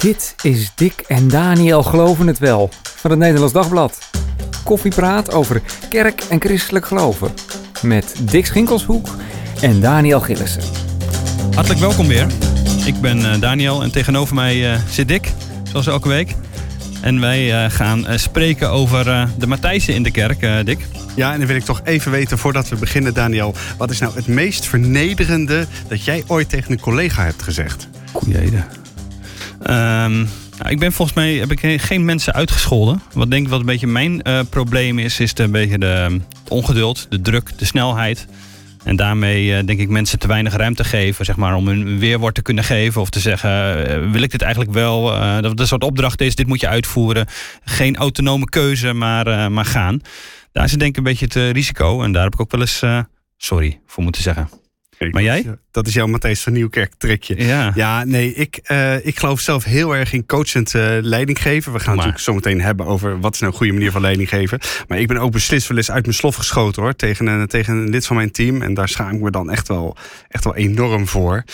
Dit is Dick en Daniel Geloven het Wel van het Nederlands Dagblad. Koffiepraat over kerk en christelijk geloven. Met Dick Schinkelshoek en Daniel Gillissen. Hartelijk welkom weer. Ik ben uh, Daniel en tegenover mij uh, zit Dick, zoals elke week. En wij uh, gaan spreken over de Matthijsen in de kerk, Dick. Ja, en dan wil ik toch even weten voordat we beginnen, Daniel. Wat is nou het meest vernederende dat jij ooit tegen een collega hebt gezegd? Goeie Um, nou, ik ben volgens mij heb ik geen mensen uitgescholden. Wat denk ik wat een beetje mijn uh, probleem is, is een beetje de, ongeduld, de druk, de snelheid. En daarmee uh, denk ik mensen te weinig ruimte geven, zeg maar, om hun weerwoord te kunnen geven. Of te zeggen, uh, wil ik dit eigenlijk wel? dat het een soort opdracht is, dit moet je uitvoeren. Geen autonome keuze, maar, maar gaan. Daar is denk ik een beetje het risico. En daar heb ik ook wel eens sorry voor moeten zeggen maar jij? Dat is jouw Matthijs van Nieuwkerk trekje. Ja, ja nee, ik, uh, ik geloof zelf heel erg in coachend uh, leiding geven. We gaan maar. natuurlijk zo meteen hebben over wat is nou een goede manier van leiding geven. Maar ik ben ook beslist wel eens uit mijn slof geschoten hoor. Tegen een, tegen een lid van mijn team. En daar schaam ik me dan echt wel, echt wel enorm voor.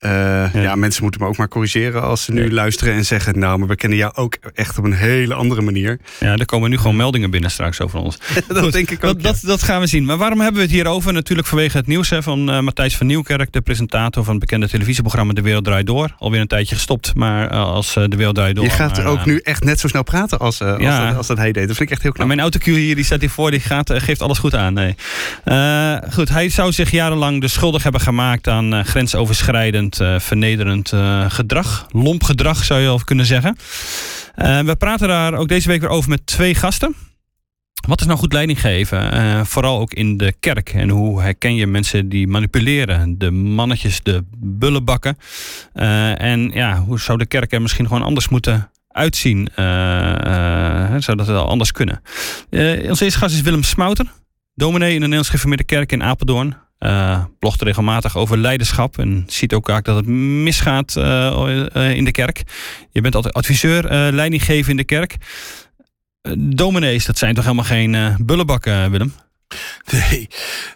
Uh, ja. mensen moeten me ook maar corrigeren als ze nu luisteren en zeggen: Nou, maar we kennen jou ook echt op een hele andere manier. Ja, er komen nu gewoon meldingen binnen straks over ons. dat denk ik ook. Dat, dat, gaan we zien. Maar waarom hebben we het hierover? Natuurlijk vanwege het nieuws hè, van uh, Matthijs van Nieuwkerk, de presentator van het bekende televisieprogramma De Wereld Draait Door. Alweer een tijdje gestopt, maar uh, als De Wereld Draait Door. Je gaat ook nu echt net zo snel praten als, als, dat, als dat hij deed. Dat vind ik echt heel knap. mijn autocue hier die staat hier voor, die gaat, geeft alles goed aan. Nee. goed, hij zou zich jarenlang de schuldig hebben gemaakt aan grensoverschrijdend vernederend uh, gedrag. Lomp gedrag zou je al kunnen zeggen. Uh, we praten daar ook deze week weer over met twee gasten. Wat is nou goed leiding geven? Uh, vooral ook in de kerk. En hoe herken je mensen die manipuleren? De mannetjes, de bullenbakken. en ja, hoe zou de kerk er misschien gewoon anders moeten uitzien? zou dat wel anders kunnen? onze eerste gast is Willem Smouter. Dominee in de Nederlands Geformeerde Kerk in Apeldoorn uh, blogt regelmatig over leiderschap en ziet ook vaak dat het misgaat uh, in de kerk. Je bent altijd adviseur, leidinggever in de kerk. dominees, dat zijn toch helemaal geen bullenbakken, Willem? Nee,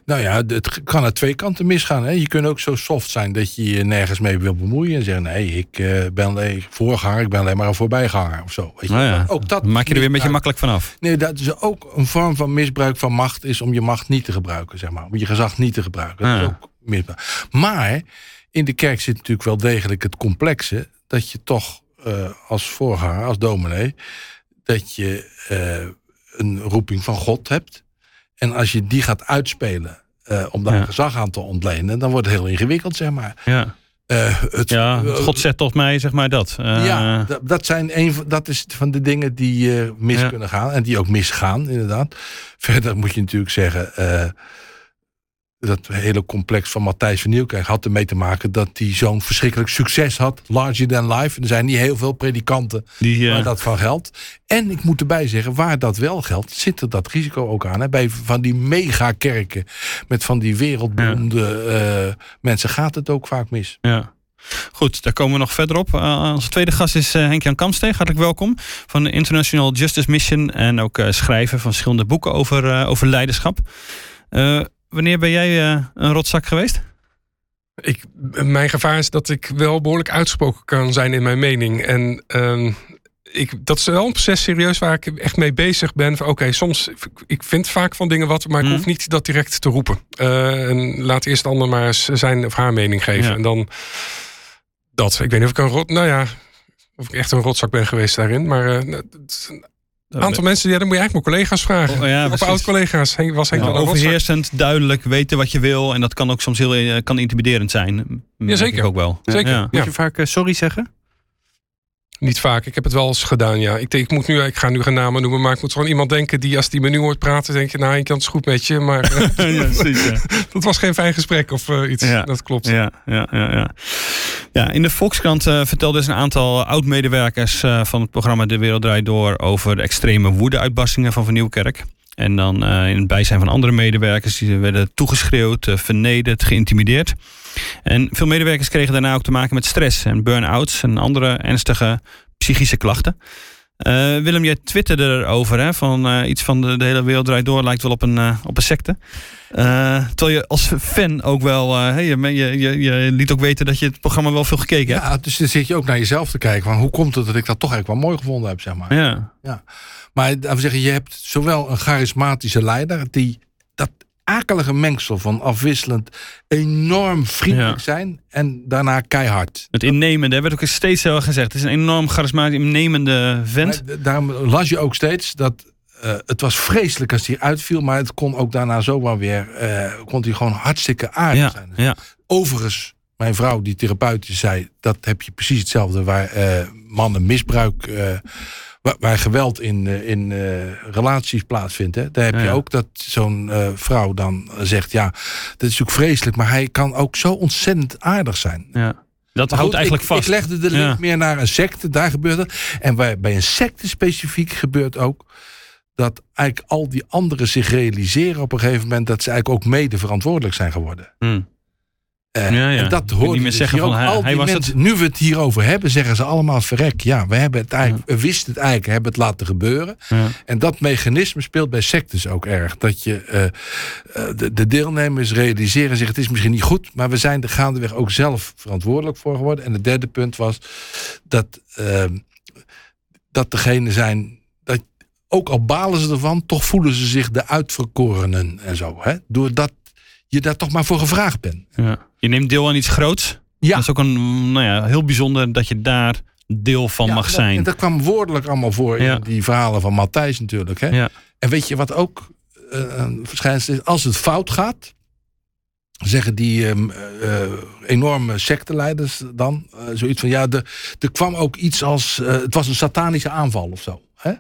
nou ja, het kan aan twee kanten misgaan. Hè. Je kunt ook zo soft zijn dat je je nergens mee wil bemoeien. En zeggen, nee, ik uh, ben alleen voorganger, ik ben alleen maar een voorbijganger of zo. Weet je. Nou ja, ook dat maak je er weer een beetje makkelijk vanaf. Nee, dat is ook een vorm van misbruik van macht, is om je macht niet te gebruiken, zeg maar. Om je gezag niet te gebruiken. Dat is ook misbruik. Maar in de kerk zit natuurlijk wel degelijk het complexe, dat je toch uh, als voorganger, als dominee, dat je uh, een roeping van God hebt en als je die gaat uitspelen uh, om daar gezag aan te ontlenen, dan wordt het heel ingewikkeld, zeg maar. Ja. Uh, het, ja, God zet tot mij, zeg maar dat. ja, dat, zijn een, dat is van de dingen die mis kunnen gaan. En die ook misgaan, inderdaad. Verder moet je natuurlijk zeggen dat hele complex van Matthijs van Nieuwkerk had ermee te maken dat hij zo'n verschrikkelijk succes had. Larger than life. Er zijn niet heel veel predikanten Die, waar dat van geldt. En ik moet erbij zeggen, waar dat wel geldt, zit er dat risico ook aan. Hè? Bij van die megakerken met van die wereldberoemde uh, mensen gaat het ook vaak mis. Ja. Goed, daar komen we nog verder op. Uh, onze tweede gast is uh, Henk-Jan Kamsteeg. Hartelijk welkom. Van de International Justice Mission. En ook uh, schrijver van verschillende boeken over, over leiderschap. Wanneer ben jij uh, een rotzak geweest? Ik, mijn gevaar is dat ik wel behoorlijk uitgesproken kan zijn in mijn mening. En uh, ik, dat is wel een proces serieus waar ik echt mee bezig ben. Oké, soms, ik vind vaak van dingen wat, maar ik mhm. hoef niet dat direct te roepen. Uh, en laat eerst de ander maar eens zijn of haar mening geven. En dan dat. Ik weet niet of ik een rot, nou ja, of ik echt een rotzak ben geweest daarin. Maar uh, een aantal mensen, ja, dan moet je eigenlijk mijn collega's vragen. Oh, ja, of oud-collega's. Was Henk nou, overheersend, duidelijk, weten wat je wil. En dat kan ook soms heel eh, kan intimiderend zijn. Jazeker. Ook wel. Zeker. Moet je vaak uh, sorry zeggen? Niet vaak. Ik heb het wel eens gedaan, ja. Ik, denk, ik, moet nu, ik ga nu geen namen noemen, maar ik moet gewoon iemand denken die als die me nu hoort praten, denk je, nou, ik kan het goed met je. Maar eh, ja, dat was geen fijn gesprek of uh, iets. Ja. Dat klopt. Ja, ja, ja, ja. ja in de Volkskrant uh, vertelde dus een aantal oud-medewerkers uh, van het programma De Wereld Draait Door over de extreme woede-uitbarstingen van Van Nieuwkerk. En dan in het bijzijn van andere medewerkers die werden toegeschreeuwd, vernederd, geïntimideerd. En veel medewerkers kregen daarna ook te maken met stress en burn-outs en andere ernstige psychische klachten. Willem, jij twitterde erover, hè? Van iets van de, de, hele wereld draait door lijkt wel op een, op een secte. terwijl je als fan ook wel, hey, je, je, je, liet ook weten dat je het programma wel veel gekeken hebt. Ja, dus dan zit je ook naar jezelf te kijken. Van hoe komt het dat ik dat toch eigenlijk wel mooi gevonden heb, zeg maar. Ja. ja. Maar laten we zeggen, je hebt zowel een charismatische leider die dat akelige mengsel van afwisselend enorm vriendelijk zijn en daarna keihard. Het innemende, werd ook steeds zo gezegd. Het is een enorm charismatisch innemende vent. Maar daarom las je ook steeds dat uh, het was vreselijk als hij uitviel, maar het kon ook daarna zomaar weer, uh, kon hij gewoon hartstikke aardig ja, zijn. Ja. Overigens, mijn vrouw, die therapeut, zei, dat heb je precies hetzelfde waar uh, mannen misbruik waar, geweld in, eh, in uh, relaties plaatsvindt. Hè? Daar heb je ook dat zo'n uh, vrouw dan zegt: Ja, dat is ook vreselijk, maar hij kan ook zo ontzettend aardig zijn. Ja. Dat houdt goed, eigenlijk ik, vast. Ik legde de link meer naar een secte, daar gebeurt het. En bij, bij een secte specifiek gebeurt ook dat eigenlijk al die anderen zich realiseren op een gegeven moment dat ze eigenlijk ook mede verantwoordelijk zijn geworden. Hmm. Uh, ja, ja. En dat hoort niet meer zeggen van hij, al die was mensen, het... Nu we het hierover hebben, zeggen ze allemaal verrek. Ja, we, hebben het eigenlijk, we wisten het eigenlijk, hebben het laten gebeuren. En dat mechanisme speelt bij sectes ook erg. Dat je uh, uh, de, de, deelnemers realiseren en zeggen het is misschien niet goed, maar we zijn er gaandeweg ook zelf verantwoordelijk voor geworden. En het derde punt was dat, ehm, dat degene zijn, dat, ook al balen ze ervan, toch voelen ze zich de uitverkorenen en zo. Hè? Doordat je daar toch maar voor gevraagd bent. Ja. Je neemt deel aan iets groots. Ja. Dat is ook een, nou ja, heel bijzonder dat je daar deel van ja, mag dat, zijn. En dat kwam woordelijk allemaal voor Ja. in die verhalen van Matthijs natuurlijk. Hè? Ja. En weet je wat ook eh, een verschijnsel is? Als het fout gaat, zeggen die ehm, eh, enorme secteleiders dan eh, zoiets van... ja, de, er kwam ook iets als... het was een satanische aanval of zo. Hè?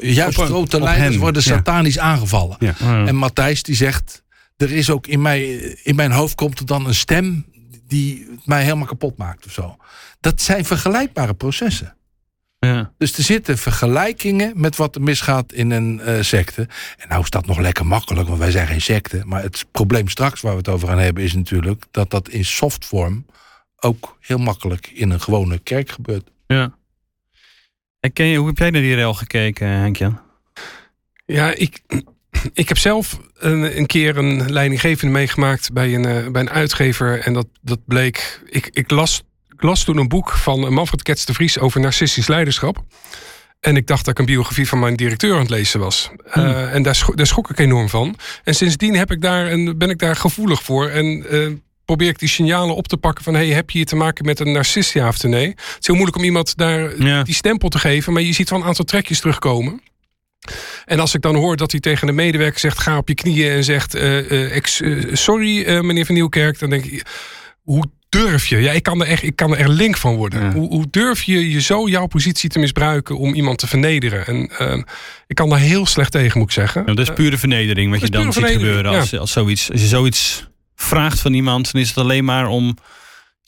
Juist Op grote op leiders hen, worden satanisch aangevallen. En Matthijs die zegt, er is ook in, mij, in mijn hoofd komt er dan een stem die het mij helemaal kapot maakt of zo. Dat zijn vergelijkbare processen. Ja. Dus er zitten vergelijkingen met wat er misgaat in een eh, secte. En nou is dat nog lekker makkelijk, want wij zijn geen secte. Maar het probleem straks waar we het over gaan hebben is natuurlijk dat dat in softvorm ook heel makkelijk in een gewone kerk gebeurt. ja. En ken je, hoe heb jij naar die rel gekeken, Henk-Jan? Ja, ik, ik heb zelf een, een keer een leidinggevende meegemaakt bij een, eh, bij een uitgever. En dat, dat bleek. Ik, ik, las, ik las toen een boek van Manfred Kets de Vries over narcistisch leiderschap. En ik dacht dat ik een biografie van mijn directeur aan het lezen was. Eh, en daar, scho- daar schrok ik enorm van. En sindsdien heb ik daar een, ben ik daar gevoelig voor. En eh, probeer ik die signalen op te pakken van... hey, heb je hier te maken met een narcist, ja of nee? Het is heel moeilijk om iemand daar Ja. die stempel te geven... maar je ziet wel een aantal trekjes terugkomen. En als ik dan hoor dat hij tegen de medewerker zegt... ga op je knieën en zegt... eh, eh, ex- eh, sorry, meneer Van Nieuwkerk... dan denk ik, hoe durf je? Ja, ik kan er echt, ik kan er echt link van worden. Ja. Hoe, hoe durf je je zo jouw positie te misbruiken... om iemand te vernederen? En ik kan daar heel slecht tegen, moet ik zeggen. Ja, dat is pure vernedering wat je dat dan ziet gebeuren als, als, zoiets, als je zoiets vraagt van iemand, dan is het alleen maar om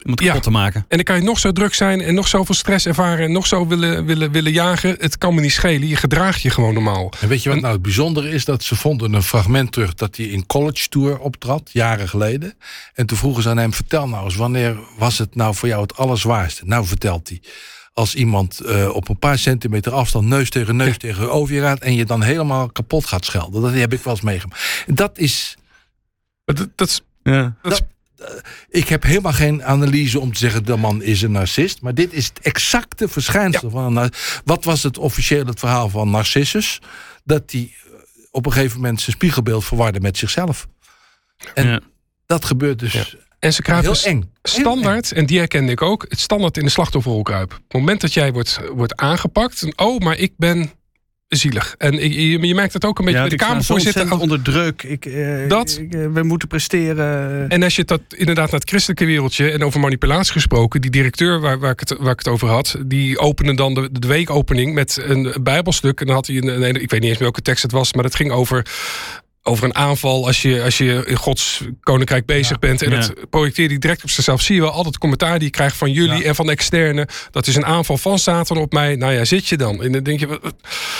iemand Ja. kapot te maken. En dan kan je nog zo druk zijn en nog zoveel stress ervaren... en nog zo willen, willen, willen jagen. Het kan me niet schelen. Je gedraagt je gewoon normaal. En weet je wat nou het bijzondere is? Dat ze vonden een fragment terug dat hij in College Tour optrad, jaren geleden. En toen vroegen ze aan hem, vertel nou eens, wanneer was het nou voor jou het allerzwaarste? Nou, vertelt hij. Als iemand eh, op een paar centimeter afstand neus tegen neus tegen over je gaat... en je dan helemaal kapot gaat schelden. Dat heb ik wel eens meegemaakt. Dat is... Dat, dat is Ja. Dat is- Ik heb helemaal geen analyse om te zeggen... de man is een narcist. Maar dit is het exacte verschijnsel van een Wat was het officieel het verhaal van Narcissus? Dat hij eh, op een gegeven moment zijn spiegelbeeld verwarde met zichzelf. En Ja. dat gebeurt dus Ja. En ze kruipen heel eng. Heel eng. standaard, en die herkende ik ook, het standaard in de slachtofferrol kruipen. Op het moment dat jij wordt, wordt aangepakt, dan, oh, maar ik ben zielig. En je, je merkt het ook een beetje bij de Kamervoorzitter. onder druk. Ik, eh, Dat- ik, eh, we moeten presteren. En als je dat inderdaad naar het christelijke wereldje en over manipulatie gesproken, die directeur waar, waar, ik, het, waar ik het over had, die opende dan de, de weekopening met een bijbelstuk. En dan had hij een, een- ik weet niet eens welke tekst het was, maar het ging over. Over een aanval als je, als je in Gods koninkrijk bezig bent. En Ja. het projecteerde hij direct op zichzelf. Zie je wel altijd commentaar die je krijgt van jullie Ja. en van externe. Dat is een aanval van Satan op mij. Nou ja, zit je dan? En dan denk je,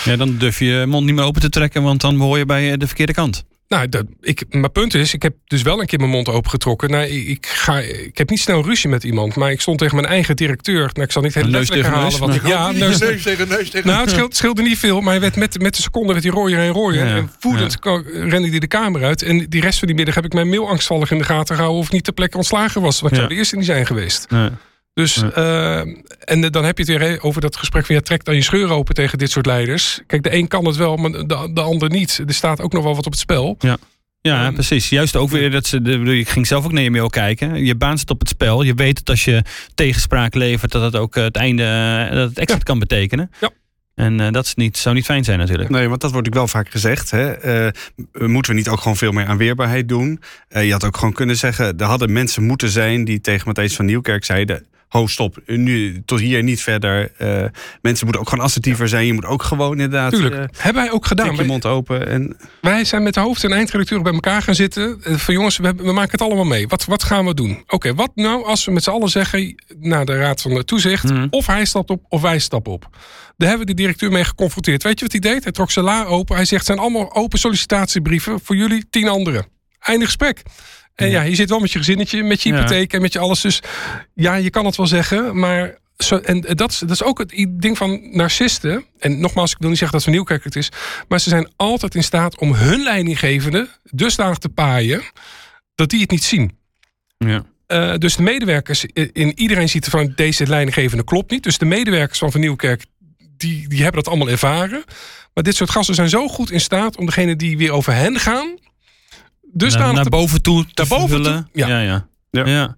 ja, dan durf je je mond niet meer open te trekken, want dan behoor je bij eh, de verkeerde kant. Nou, dat, ik, mijn punt is, ik heb dus wel een keer mijn mond opengetrokken. Nou, ik, ik, ga, ik heb niet snel ruzie met iemand, maar ik stond tegen mijn eigen directeur. Nou, ik zal niet heel Neus letterlijk tegen herhalen. neus, Wat ik, ja, neus, neus tegen neus tegen Nou, het scheelde, scheelde niet veel, maar hij werd met, met de seconde werd hij rooier en rooier. Ja, En woedend ko- rende hij de kamer uit. En die rest van die middag heb ik mijn mail angstvallig in de gaten gehouden... of ik niet ter plekke ontslagen was. Want ik Ja. zou de eerste niet zijn geweest. Nee. Dus, Ja. eh, en dan heb je het weer over dat gesprek van... ja, trek dan je scheur open tegen dit soort leiders. Kijk, de een kan het wel, maar de, de ander niet. Er staat ook nog wel wat op het spel. Ja, Ehm, precies. Juist ook weer dat ze. De, ik ging zelf ook naar je mail kijken. Je baan zit op het spel. Je weet dat als je tegenspraak levert, dat het ook eh, het einde, eh, dat het exit Ja. kan betekenen. Ja. En eh, dat is niet, zou niet fijn zijn natuurlijk. Nee, want dat wordt ook wel vaak gezegd. Hè? Eh, moeten we niet ook gewoon veel meer aan weerbaarheid doen? Eh, je had ook gewoon kunnen zeggen... er hadden mensen moeten zijn die tegen Matthijs van Nieuwkerk zeiden... ho, stop, nu tot hier niet verder. Eh, mensen moeten ook gewoon assertiever zijn. Je moet ook gewoon inderdaad... Tuurlijk, eh, hebben wij ook gedaan. je Wij, mond open. En, wij zijn met de hoofd- en eindredacteur bij elkaar gaan zitten. Eh, Van jongens, we, hebben- we maken het allemaal mee. Wat, wat gaan we doen? Oké, wat nou als we met z'n allen zeggen... naar de Raad van Toezicht... Mhm. of hij stapt op of wij stappen op. Daar hebben we de directeur mee geconfronteerd. Weet je wat hij deed? Hij trok zijn la open. Hij zegt, het zijn allemaal open sollicitatiebrieven... voor jullie tien anderen. Einde gesprek. En ja, je zit wel met je gezinnetje, met je hypotheek en met je alles. Dus ja, je kan het wel zeggen, maar... Zo, en dat is, dat is ook het ding van narcisten. En nogmaals, ik wil niet zeggen dat Van Nieuwkerk het is. Maar ze zijn altijd in staat om hun leidinggevende dusdanig te paaien... dat die het niet zien. Ja. Eh, dus de medewerkers, in iedereen ziet van deze leidinggevende klopt niet. Dus de medewerkers van Van Nieuwkerk, die, die hebben dat allemaal ervaren. Maar dit soort gasten zijn zo goed in staat om degene die weer over hen gaan... Dus naar, boven toe te Naar boven toe, ja. Ja, ja. Ja. ja.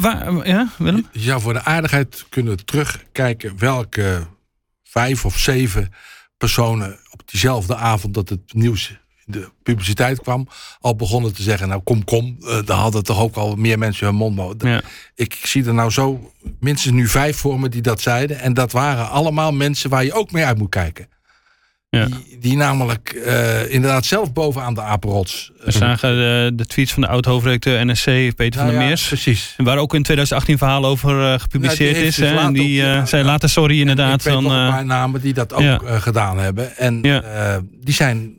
Waar, ja, Willem? Je zou voor de aardigheid kunnen terugkijken welke vijf of zeven personen op diezelfde avond dat het nieuws in de publiciteit kwam, al begonnen te zeggen, nou kom, kom, eh, daar hadden toch ook al meer mensen hun mond. mo- Ja. Ik zie er nou zo minstens nu vijf voor me die dat zeiden. En dat waren allemaal mensen waar je ook mee uit moet kijken. Ja. Die, die namelijk eh, inderdaad zelf bovenaan de apenrots. eh, We zagen de, de tweets van de oud-hoofdredacteur NSC, Peter van nou der ja, Meers. Precies. Waar ook in 2018 verhaal over eh, gepubliceerd heeft is. Hè? En die eh, ja, ja. later sorry inderdaad. Ik weet Van, nog een eh, paar namen die dat ook eh, gedaan hebben. En eh, die zijn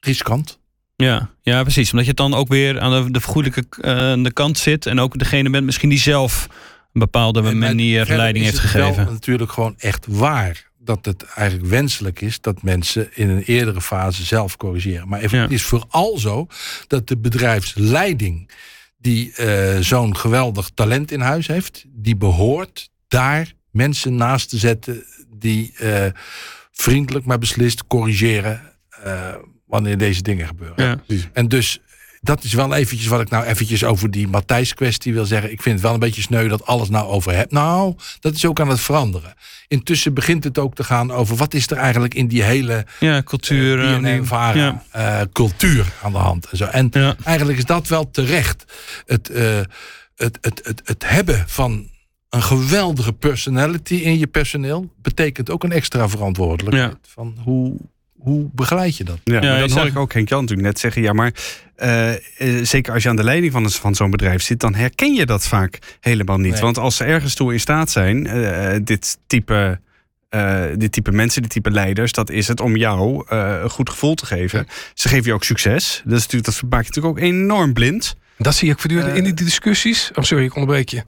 riskant. ja, ja, precies. Omdat je dan ook weer aan de, de vergoedelijke eh, de kant zit. En ook degene bent misschien die zelf een bepaalde En manier leiding heeft gegeven. Natuurlijk gewoon echt waar dat het eigenlijk wenselijk is dat mensen in een eerdere fase zelf corrigeren. Maar even, Ja. het is vooral zo dat de bedrijfsleiding die eh, zo'n geweldig talent in huis heeft, die behoort daar mensen naast te zetten die eh, vriendelijk maar beslist corrigeren eh, wanneer deze dingen gebeuren. Ja. En dus dat is wel eventjes wat ik nou eventjes over die Matthijs kwestie wil zeggen. Ik vind het wel een beetje sneu dat alles nou over hebt. Nou, dat is ook aan het veranderen. Intussen begint het ook te gaan over wat is er eigenlijk in die hele Ja, cultuur. eh, Vara ja. eh, cultuur aan de hand. En, zo. en Ja. eigenlijk is dat wel terecht. Het, eh, het, het, het, het hebben van een geweldige personality in je personeel betekent ook een extra verantwoordelijkheid. Van hoe, hoe begeleid je dat? ja, je dan hoor ik ook Henk Jan natuurlijk net zeggen... ja, maar eh, eh, zeker als je aan de leiding van, een- van zo'n bedrijf zit... dan herken je dat vaak helemaal niet. Nee. Want als ze ergens toe in staat zijn... eh, dit type... eh, dit type mensen, dit type leiders, dat is het om jou eh, een goed gevoel te geven. Ze geven je ook succes. Dat, is natuurlijk, dat maakt je natuurlijk ook enorm blind. Dat zie ik voortdurend in die discussies. Oh, sorry, ik onderbreek je.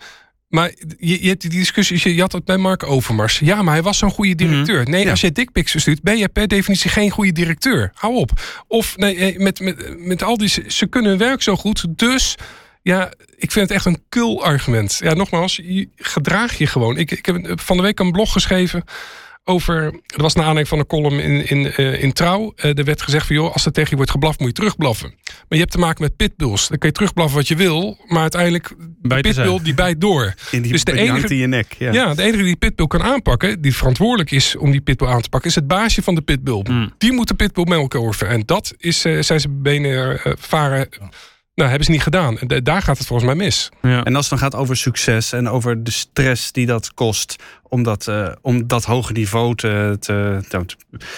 Maar je, je hebt die discussies, je, had het bij Mark Overmars. Ja, maar hij was zo'n goede directeur. Nee, Ja. als je dickpics verstuurt, ben je per definitie geen goede directeur. Hou op. Of nee, eh, met, met, met al die, ze kunnen hun werk zo goed, dus ja, ik vind het echt een kul argument. Ja, nogmaals, je gedraag je gewoon. Ik, ik heb van de week een blog geschreven over. Er was naar aanleiding van een column in, in, eh, in Trouw. Eh, er werd gezegd van joh, als er tegen je wordt geblaft, moet je terugblaffen. Maar je hebt te maken met pitbulls. Dan kun je terugblaffen wat je wil, maar uiteindelijk de ze. pitbull die bijt door. In die, Dus de die enige- in je nek. Ja. Ja. de enige die die pitbull kan aanpakken, die verantwoordelijk is om die pitbull aan te pakken, is het baasje van de pitbull. Mm. Die moet de pitbull melkorven. En dat is, eh, zijn ze benen varen. Nou, hebben ze niet gedaan. En da- daar gaat het volgens mij mis. Ja. En als het dan gaat over succes en over de stress die dat kost om dat, eh, om dat hoge niveau te,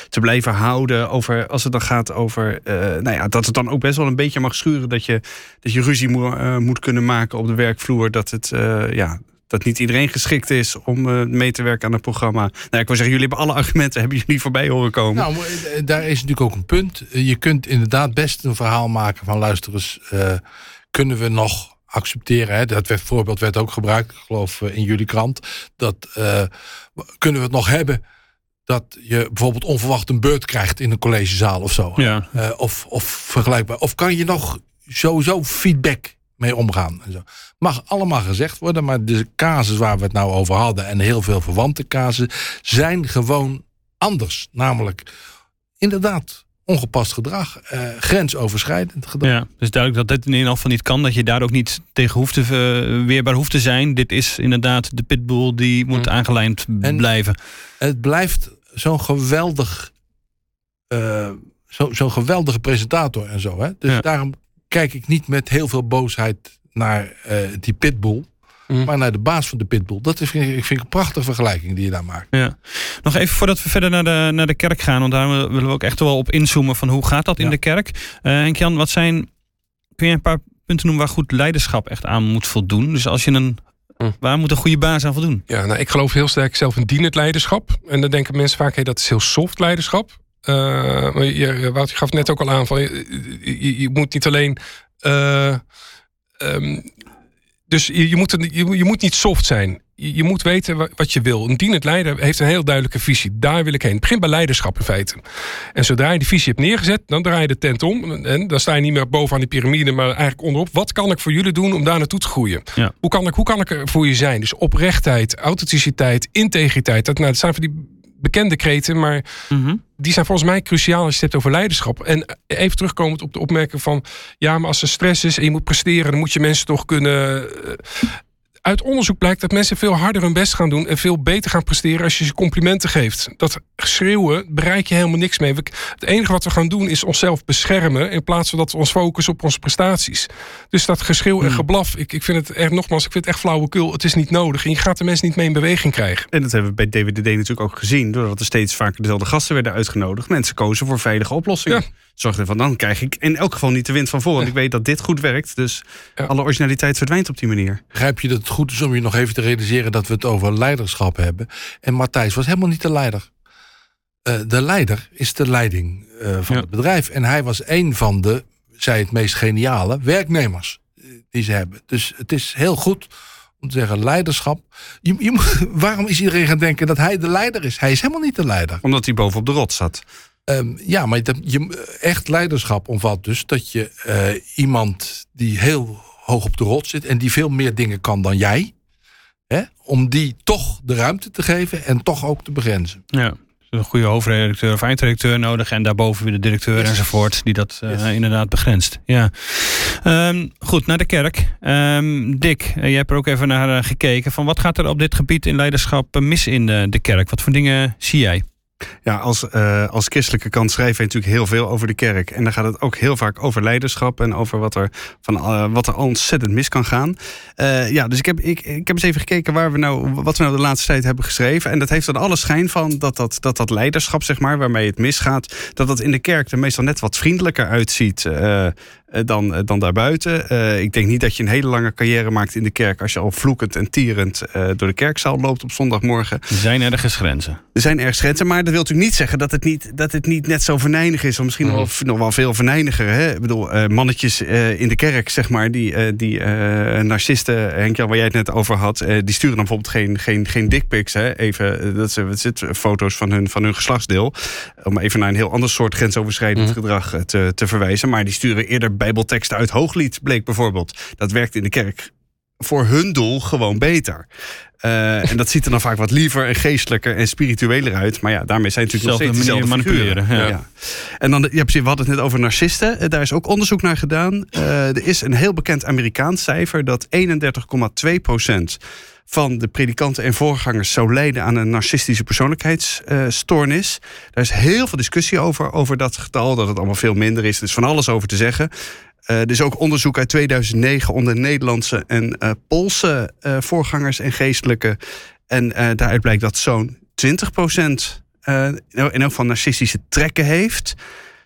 te, blijven houden. Over, als het dan gaat over eh, nou ja, dat het dan ook best wel een beetje mag schuren. Dat je, dat je ruzie moet, eh, moet kunnen maken op de werkvloer. Dat het, eh, ja, dat niet iedereen geschikt is om mee te werken aan het programma. Nou, ik wil zeggen, jullie hebben alle argumenten, hebben jullie voorbij horen komen. Nou, daar is natuurlijk ook een punt. Je kunt inderdaad best een verhaal maken van luister eens, kunnen we nog accepteren. Hè? Dat werd, voorbeeld werd ook gebruikt, ik geloof in jullie krant. Dat kunnen we het nog hebben dat je bijvoorbeeld onverwacht een beurt krijgt in een collegezaal of zo. Ja. Uh, of, of vergelijkbaar. Of kan je nog sowieso feedback mee omgaan? En zo. Mag allemaal gezegd worden, maar de casus waar we het nou over hadden en heel veel verwante casus zijn gewoon anders. Namelijk, inderdaad, ongepast gedrag, uh, grensoverschrijdend gedrag. Ja, dus duidelijk dat dit in ieder geval niet kan. Dat je daar ook niet tegen hoeft te, uh, weerbaar hoeft te zijn. Dit is inderdaad de pitbull die moet mm. aangelijnd en blijven. Het blijft zo'n geweldig, uh, zo'n zo geweldige presentator en zo. Hè? Dus ja. daarom kijk ik niet met heel veel boosheid naar die pitbull. Mm. Maar naar de baas van de pitbull. Dat is, ik vind een prachtige vergelijking die je daar maakt. Ja. Nog even voordat we verder naar de, naar de kerk gaan. Want daar willen we ook echt wel op inzoomen van hoe gaat dat in de kerk. Uh, Henk-Jan, wat zijn... Kun je een paar punten noemen waar goed leiderschap echt aan moet voldoen? Dus als je een mm. Waar moet een goede baas aan voldoen? Ja, nou, ik geloof heel sterk zelf in dienend leiderschap. En dan denken mensen vaak, hey, dat is heel soft leiderschap. Uh, maar je, Wout, je gaf net ook al aan, van, je, je, je moet niet alleen uh, um, dus je, je, moet, je, moet niet soft zijn. Je, je, moet weten wat je wil. Een dienend leider heeft een heel duidelijke visie. Daar wil ik heen. Het begint bij leiderschap in feite. En zodra je die visie hebt neergezet, dan draai je de tent om. En dan sta je niet meer bovenaan die piramide, maar eigenlijk onderop. Wat kan ik voor jullie doen om daar naartoe te groeien? Ja. Hoe, kan ik, hoe kan ik er voor je zijn? Dus oprechtheid, authenticiteit, integriteit. Dat, nou, dat zijn van die bekende kreten, maar Mhm. die zijn volgens mij cruciaal als je het hebt over leiderschap. En even terugkomend op de opmerking van, ja, maar als er stress is en je moet presteren, dan moet je mensen toch kunnen. Uit onderzoek blijkt dat mensen veel harder hun best gaan doen en veel beter gaan presteren als je ze complimenten geeft. Dat schreeuwen bereik je helemaal niks mee. Het enige wat we gaan doen is onszelf beschermen in plaats van dat we ons focussen op onze prestaties. Dus dat geschreeuw en geblaf, ik, ik vind het echt, nogmaals, ik vind het echt flauwekul. Het is niet nodig en je gaat de mensen niet mee in beweging krijgen. En dat hebben we bij DWDD natuurlijk ook gezien. Doordat er steeds vaker dezelfde gasten werden uitgenodigd. Mensen kozen voor veilige oplossingen. Ja. Zorgde ervan, dan krijg ik in elk geval niet de wind van voren. Want ik weet dat dit goed werkt. Dus Ja. alle originaliteit verdwijnt op die manier. Begrijp je dat het goed is om je nog even te realiseren dat we het over leiderschap hebben. En Matthijs was helemaal niet de leider. Eh, de leider is de leiding eh, van Ja. het bedrijf. En hij was een van de, zij het meest geniale, werknemers eh, die ze hebben. Dus het is heel goed om te zeggen leiderschap. Je, waarom is iedereen gaan denken dat hij de leider is? Hij is helemaal niet de leider. Omdat hij boven op de rot zat. Ehm, ja, maar dat, je, echt leiderschap omvat dus dat je eh, iemand die heel hoog op de rot zit en die veel meer dingen kan dan jij, hè, om die toch de ruimte te geven en toch ook te begrenzen. Ja. Dus Een goede hoofdredacteur of eindredacteur nodig. En daarboven weer de directeur Yes. enzovoort. Die dat eh, Yes. inderdaad begrenst. Ja. Ehm, goed, naar de kerk. Ehm, Dick, eh, jij hebt er ook even naar eh, gekeken. Van wat gaat er op dit gebied in leiderschap eh, mis in de kerk? Wat voor dingen zie jij? Ja, als, eh, als christelijke kant schrijven we natuurlijk heel veel over de kerk. En dan gaat het ook heel vaak over leiderschap en over wat er, van, eh, wat er ontzettend mis kan gaan. Eh, ja, dus ik heb, ik, ik heb eens even gekeken waar we nou, wat we nou de laatste tijd hebben geschreven. En dat heeft er alle schijn van dat dat, dat, dat leiderschap, zeg maar, waarmee het misgaat, dat dat in de kerk er meestal net wat vriendelijker uitziet. Eh, dan, eh, dan daarbuiten. Eh, ik denk niet dat je een hele lange carrière maakt in de kerk als je al vloekend en tierend door de kerkzaal loopt op zondagmorgen. Zijn ergens grenzen? Er zijn ergens grenzen, maar dat wil natuurlijk niet zeggen dat het niet, dat het niet net zo venijnig is. Of misschien nog, wel, nog wel veel venijniger. Hè? Ik bedoel, mannetjes in de kerk, zeg maar, die, die narcisten, Henk-Jan, waar jij het net over had, die sturen dan bijvoorbeeld geen, geen, geen dickpics. Hè? Even, dat zit, foto's van hun, van hun geslachtsdeel. Om even naar een heel ander soort grensoverschrijdend gedrag eh, te, te verwijzen. Maar die sturen eerder bijbelteksten uit hooglied, bleek bijvoorbeeld. Dat werkt in de kerk voor hun doel gewoon beter. Eh, en dat ziet er dan vaak wat liever en geestelijker en spiritueler uit. Maar ja, daarmee zijn natuurlijk nog steeds dezelfde manipuleren, ja. En dan, ja, precies, we hadden het net over narcisten. Eh, Daar is ook onderzoek naar gedaan. Eh, er is een heel bekend Amerikaans cijfer dat 31,2% van de predikanten en voorgangers zou lijden aan een narcistische persoonlijkheidsstoornis. Daar is heel veel discussie over, over dat getal, dat het allemaal veel minder is. Er is van alles over te zeggen. Eh, er is ook onderzoek uit 2009 onder Nederlandse en eh, Poolse eh, voorgangers en geestelijke. En daaruit blijkt dat zo'n 20% eh in elk geval narcistische trekken heeft.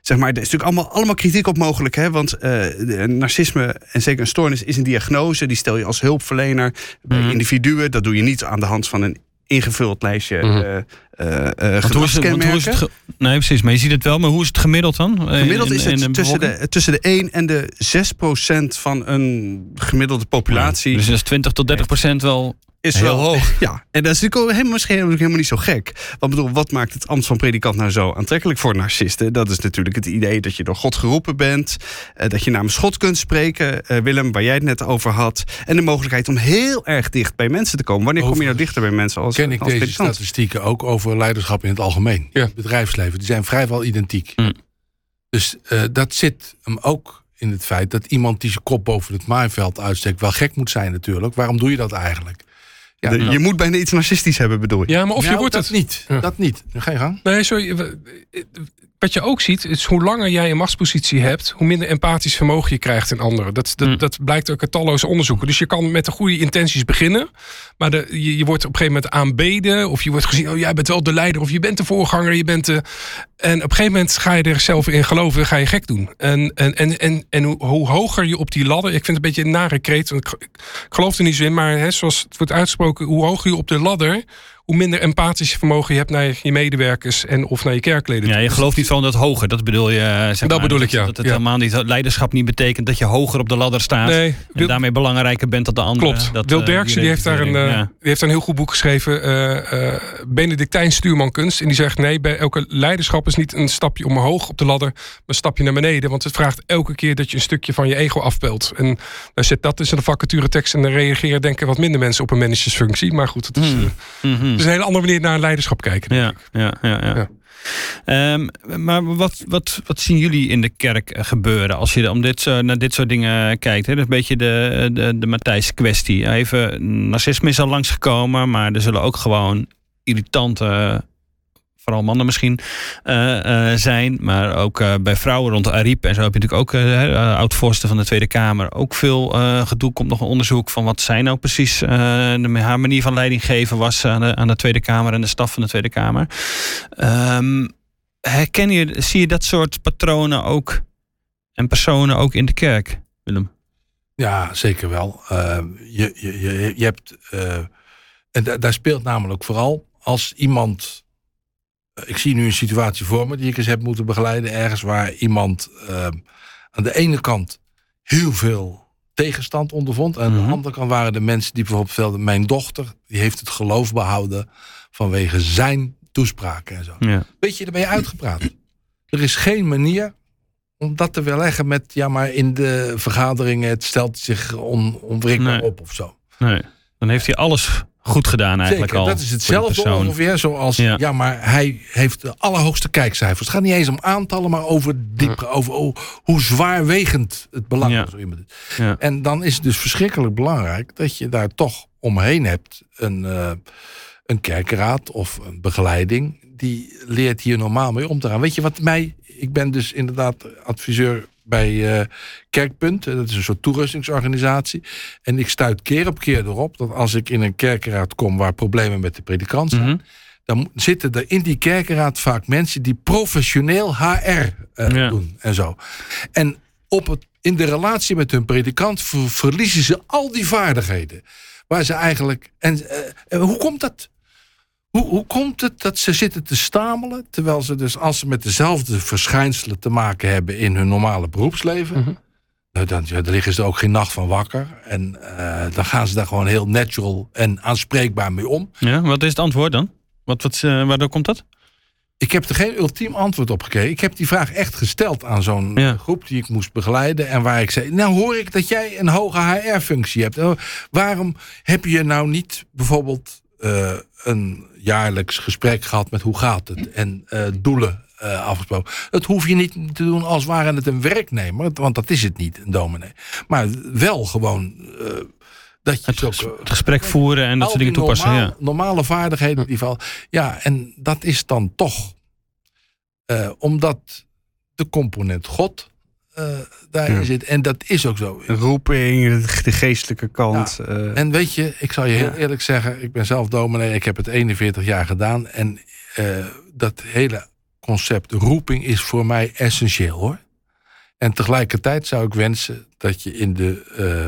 Zeg maar, er is natuurlijk allemaal, allemaal kritiek op mogelijk. Hè? Want uh, narcisme en zeker een stoornis is een diagnose. Die stel je als hulpverlener bij mhm. individuen. Dat doe je niet aan de hand van een ingevuld lijstje mm -hmm. uh, hoe is het, Nee, precies. Maar je ziet het wel. Maar hoe is het gemiddeld dan? Gemiddeld is het tussen, de, tussen de 1 en de 6 procent van een gemiddelde populatie. Ja, dus is 20 tot 30 procent wel is Heel wel hoog. Ja, en dat is natuurlijk helemaal, misschien helemaal niet zo gek. Want bedoel, wat maakt het ambt van predikant nou zo aantrekkelijk voor narcisten? Dat is natuurlijk het idee dat je door God geroepen bent. Eh, dat je namens God kunt spreken, eh, Willem, waar jij het net over had. En de mogelijkheid om heel erg dicht bij mensen te komen. Wanneer kom je nou dichter bij mensen als Ken ik als deze statistieken ook over leiderschap in het algemeen. Ja. Het bedrijfsleven, die zijn vrijwel identiek. Mm. Dus uh, dat zit hem ook in het feit dat iemand die zijn kop boven het maaiveld uitsteekt... wel gek moet zijn natuurlijk. Waarom doe je dat eigenlijk? Ja, je moet bijna iets narcistisch hebben, bedoel je? Ja, maar of je nou, wordt dat het niet. Dat niet. Ga je gang. Nee, sorry wat je ook ziet, is hoe langer jij een machtspositie hebt, hoe minder empathisch vermogen je krijgt in anderen. Dat, dat, mm. dat blijkt ook uit talloze onderzoeken. Dus je kan met de goede intenties beginnen, maar de, je, je, wordt op een gegeven moment aanbeden, of je wordt gezien, oh jij bent wel de leider, of je bent de voorganger, je bent de. En op een gegeven moment ga je er zelf in geloven, ga je gek doen. En, en, en, en, en hoe, hoe hoger je op die ladder, ik vind het een beetje een nare kreet, want ik, ik geloof er niet zo in, maar hè, zoals het wordt uitgesproken, hoe hoger je op de ladder, hoe minder empathisch vermogen je hebt naar je medewerkers en of naar je kerkleden. Ja, je gelooft niet van dat hoger. Dat bedoel je. Eh, zeg dat maar, bedoel ik, ja. Dat het helemaal niet leiderschap niet betekent dat je hoger op de ladder staat. Nee, en daarmee belangrijker bent dan de anderen. Klopt. Dat, Wil eh, Derksen die heeft daar een, uh, die heeft een heel goed boek geschreven. Uh, Benedictijn Stuurmankunst. En die zegt nee, bij elke leiderschap is niet een stapje omhoog op de ladder, maar een stapje naar beneden. Want het vraagt elke keer dat je een stukje van je ego afpelt. En dan zit dat tussen de vacature tekst en dan reageren denken wat minder mensen op een managersfunctie. Maar goed, het is, mm. het is een hele andere manier naar leiderschap kijken. Ja, ja, ja, ja. Um, maar wat, wat, wat zien jullie in de kerk eh, gebeuren als je om dit, naar dit soort dingen kijkt? Hè? Dat is een beetje de, de, de Matthijs-kwestie. Even, narcisme is al langsgekomen, maar er zullen ook gewoon irritante vooral mannen misschien, uh, zijn. Maar ook uh, bij vrouwen rond Ariep en zo heb je natuurlijk ook oud-voorzitter van de Tweede Kamer. Ook veel gedoe. Komt nog een onderzoek van wat zij nou precies de, haar manier van leiding geven was aan de, aan de Tweede Kamer en de staf van de Tweede Kamer. Um, herken je, zie je dat soort patronen ook en personen ook in de kerk, Willem? Ja, zeker wel. je, je, je, je hebt. en daar speelt namelijk vooral als iemand ik zie nu een situatie voor me die ik eens heb moeten begeleiden. Ergens waar iemand uh, aan de ene kant heel veel tegenstand ondervond. En aan de mhm. andere kant waren de mensen die bijvoorbeeld velden. Mijn dochter, die heeft het geloof behouden vanwege zijn toespraken en zo. Ja. Weet je, daar ben je uitgepraat. Er is geen manier om dat te weerleggen met, ja, maar in de vergaderingen, het stelt zich on, onwrikbaar op of zo. Nee, dan heeft hij alles goed gedaan eigenlijk Zeker, al. Dat is hetzelfde ongeveer zoals, ja. ja. maar hij heeft de allerhoogste kijkcijfers. Het gaat niet eens om aantallen, maar over, diep, over oh, hoe zwaarwegend het belang ja. is. Ja. En dan is het dus verschrikkelijk belangrijk dat je daar toch omheen hebt een, uh, een kerkraad of een begeleiding. Die leert hier normaal mee om te gaan. Weet je wat mij, ik ben dus inderdaad adviseur bij uh, Kerkpunt. Dat is een soort toerustingsorganisatie. En ik stuit keer op keer erop dat als ik in een kerkenraad kom waar problemen met de predikant zijn. Mhm. Dan zitten er in die kerkenraad vaak mensen die professioneel HR uh, eh, doen en zo. En op het, in de relatie met hun predikant verliezen ze al die vaardigheden. Waar ze eigenlijk. En uh, hoe komt dat? Hoe, hoe komt het dat ze zitten te stamelen, terwijl ze dus als ze met dezelfde verschijnselen te maken hebben in hun normale beroepsleven, mm nou, dan, ja, liggen ze er ook geen nacht van wakker. En uh, dan gaan ze daar gewoon heel natural en aanspreekbaar mee om. Ja, wat is het antwoord dan? Wat, wat, uh, waardoor komt dat? Ik heb er geen ultiem antwoord op gekregen. Ik heb die vraag echt gesteld aan zo'n ja. groep die ik moest begeleiden. En waar ik zei: Nou, hoor ik dat jij een hoge HR-functie hebt. Uh, waarom heb je nou niet bijvoorbeeld uh, een jaarlijks gesprek gehad met hoe gaat het en uh, doelen uh, afgesproken. Dat hoef je niet te doen als ware het een werknemer, want dat is het niet, een dominee. Maar wel gewoon dat je het, het gesprek voeren en dat soort dingen toepassen. Normaal, ja. Normale vaardigheden die val. Ja, en dat is dan toch omdat de component God uh, daarin ja. zit. En dat is ook zo. Roeping, de geestelijke kant. Ja. Uh, en weet je, ik zal je heel eerlijk zeggen, ik ben zelf dominee, ik heb het 41 jaar gedaan. En uh, dat hele concept roeping is voor mij essentieel hoor. En tegelijkertijd zou ik wensen dat je in de, uh,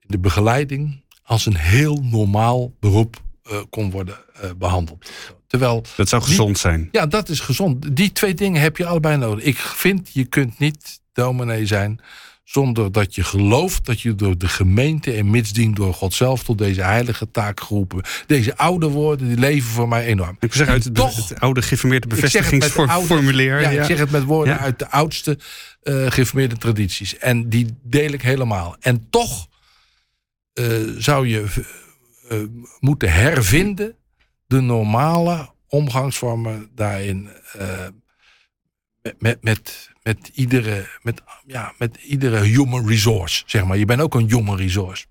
in de begeleiding als een heel normaal beroep uh, kon worden uh, behandeld. Terwijl dat zou gezond zijn. Ja, dat is gezond. Die twee dingen heb je allebei nodig. Ik vind, je kunt niet dominee zijn zonder dat je gelooft dat je door de gemeente en mitsdien door God zelf tot deze heilige taak geroepen. Deze oude woorden die leven voor mij enorm. Ik zeg uit het, toch, het oude geformeerde bevestigingsformulier. Ja, ja, ik zeg het met woorden uit de oudste uh, geformeerde tradities. En die deel ik helemaal. En toch uh, zou je uh, moeten hervinden de normale omgangsvormen daarin. met, met, met iedere, met, ja, met iedere human resource, zeg maar. Je bent ook een human resource.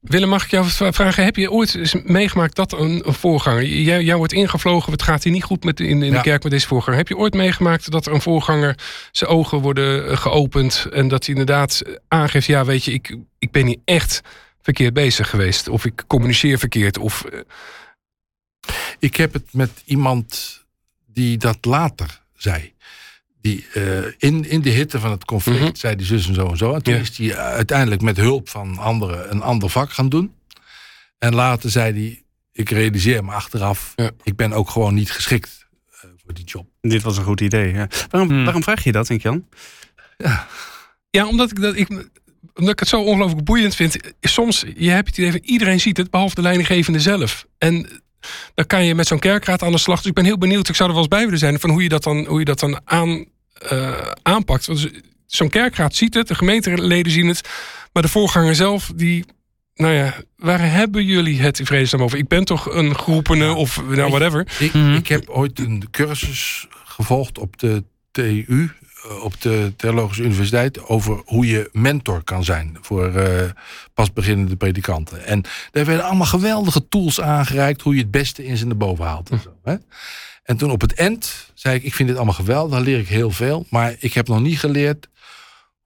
Willem, mag ik jou vragen? Heb je ooit eens meegemaakt dat een, een voorganger... Jij, jou wordt ingevlogen, het gaat hier niet goed met, in, in de kerk met deze voorganger. Heb je ooit meegemaakt dat een voorganger... zijn ogen worden eh, geopend en dat hij inderdaad aangeeft... ja, weet je, ik, ik ben hier echt verkeerd bezig geweest. Of ik communiceer verkeerd. Of... Eh. Ik heb het met iemand die dat later zei die uh, in, in de hitte van het conflict mm zei die zus en zo en zo. En toen is hij uiteindelijk met hulp van anderen een ander vak gaan doen. En later zei hij, ik realiseer me achteraf, ja. ik ben ook gewoon niet geschikt uh, voor die job. Dit was een goed idee. Ja. Waarom, mm. waarom vraag je dat, denk Jan? Ja, ja omdat ik dat ik omdat ik het zo ongelooflijk boeiend vind. Soms, je hebt het idee van iedereen ziet het, behalve de leidinggevende zelf. En dan kan je met zo'n kerkraad aan de slag. Dus ik ben heel benieuwd, ik zou er wel eens bij willen zijn, van hoe je dat dan, hoe je dat dan aan, uh, aanpakt. Want zo'n kerkraad ziet het, de gemeenteleden zien het, maar de voorganger zelf, die, nou ja, waar hebben jullie het in vredesnaam over? Ik ben toch een groepene of nou, whatever. Ik, ik heb ooit een cursus gevolgd op de TU, eh, op de Theologische Universiteit over hoe je mentor kan zijn voor uh, pas beginnende predikanten. En daar werden allemaal geweldige tools aangereikt hoe je het beste in zijn boven haalt. En, zo, hè? en toen op het eind zei ik, ik vind dit allemaal geweldig, dan leer ik heel veel. Maar ik heb nog niet geleerd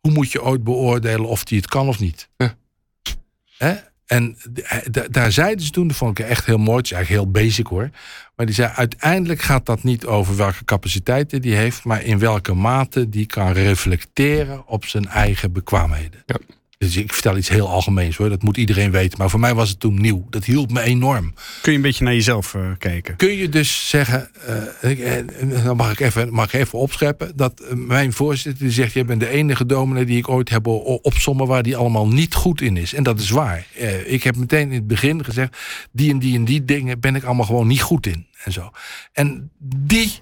hoe moet je ooit beoordelen of die het kan of niet. Hè? En daar zeiden ze toen, dat vond ik echt heel mooi. Het is eigenlijk heel basic hoor. Maar die zei, uiteindelijk gaat dat niet over welke capaciteiten die heeft, maar in welke mate die kan reflecteren op zijn eigen bekwaamheden. Ja. Dus ik vertel iets heel algemeens hoor, dat moet iedereen weten. Maar voor mij was het toen nieuw. Dat hielp me enorm. Kun je een beetje naar jezelf uh, kijken? Kun je dus zeggen, uh, dan mag ik even, mag ik even opscheppen, dat mijn voorzitter die zegt, jij bent de enige dominee die ik ooit heb opsommen waar die allemaal niet goed in is. En dat is waar. ik heb meteen in het begin gezegd, die en die en die dingen ben ik allemaal gewoon niet goed in. En zo. En die,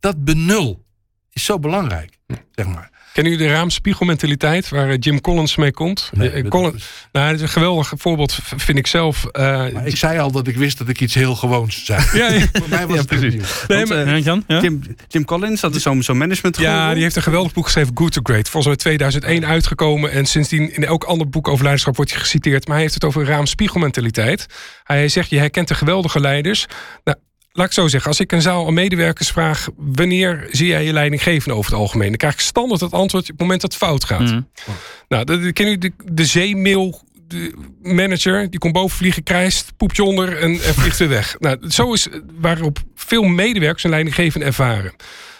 dat benul is zo belangrijk, zeg maar. Kennen jullie de raamspiegelmentaliteit waar eh, Jim Collins mee komt? Nee, eh, Collins, nou, dat is een geweldig voorbeeld, vind ik zelf. Uh, ik zei al dat ik wist dat ik iets heel gewoons zei. ja, ja. Voor mij was ja, het precies. Nee, maar, Jan, ja? Jim, Jim, Collins, dat is zo'n zo management Ja, die heeft een geweldig boek geschreven, Good to Great. Volgens mij 2001 uitgekomen. En sindsdien in elk ander boek over leiderschap wordt hij geciteerd. Maar hij heeft het over raamspiegelmentaliteit. Hij zegt, je herkent de geweldige leiders. Nou, laat ik zo zeggen, als ik een zaal aan medewerkers vraag... wanneer zie jij je leidinggevende over het algemeen? Dan krijg ik standaard het antwoord op het moment dat het fout gaat. Mm. Nou, dan ken u de, de zeemail de manager, die komt boven vliegen, krijst, poept je onder en, en vliegt weer weg. Nou, zo is waarop veel medewerkers een leidinggevende ervaren.